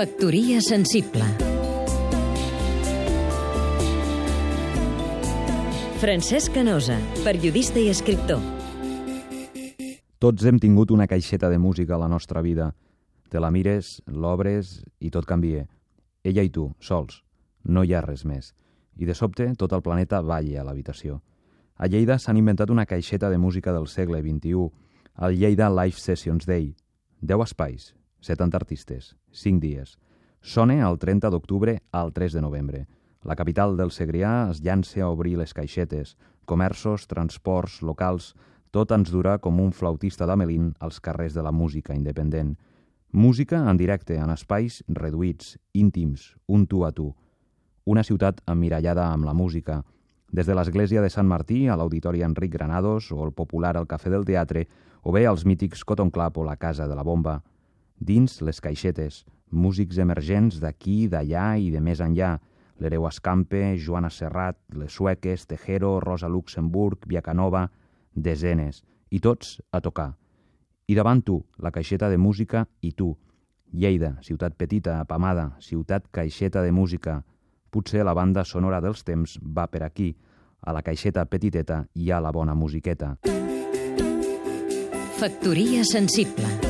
Factoria sensible Francesc Canosa, periodista i escriptor Tots hem tingut una caixeta de música a la nostra vida. Te la mires, l'obres i tot canvia. Ella i tu, sols. No hi ha res més. I de sobte tot el planeta balla a l'habitació. A Lleida s'han inventat una caixeta de música del segle XXI, el Lleida Live Sessions Day. 10 espais, 70 artistes, 5 dies. Sona el 30 d'octubre al 3 de novembre. La capital del Segrià es llança a obrir les caixetes. Comerços, transports, locals... Tot ens durà com un flautista d'Amelín als carrers de la música independent. Música en directe, en espais reduïts, íntims, un tu a tu. Una ciutat emmirallada amb la música, des de l'església de Sant Martí a l'Auditori Enric Granados o el popular al Cafè del Teatre o bé als mítics Cotton Club o la Casa de la Bomba. Dins les caixetes, músics emergents d'aquí, d'allà i de més enllà, l'Hereu Escampe, Joana Serrat, les Sueques, Tejero, Rosa Luxemburg, Viacanova, desenes, i tots a tocar. I davant tu, la caixeta de música i tu. Lleida, ciutat petita, apamada, ciutat caixeta de música, Potser la banda sonora dels temps va per aquí. A la caixeta petiteta hi ha la bona musiqueta. Factoria sensible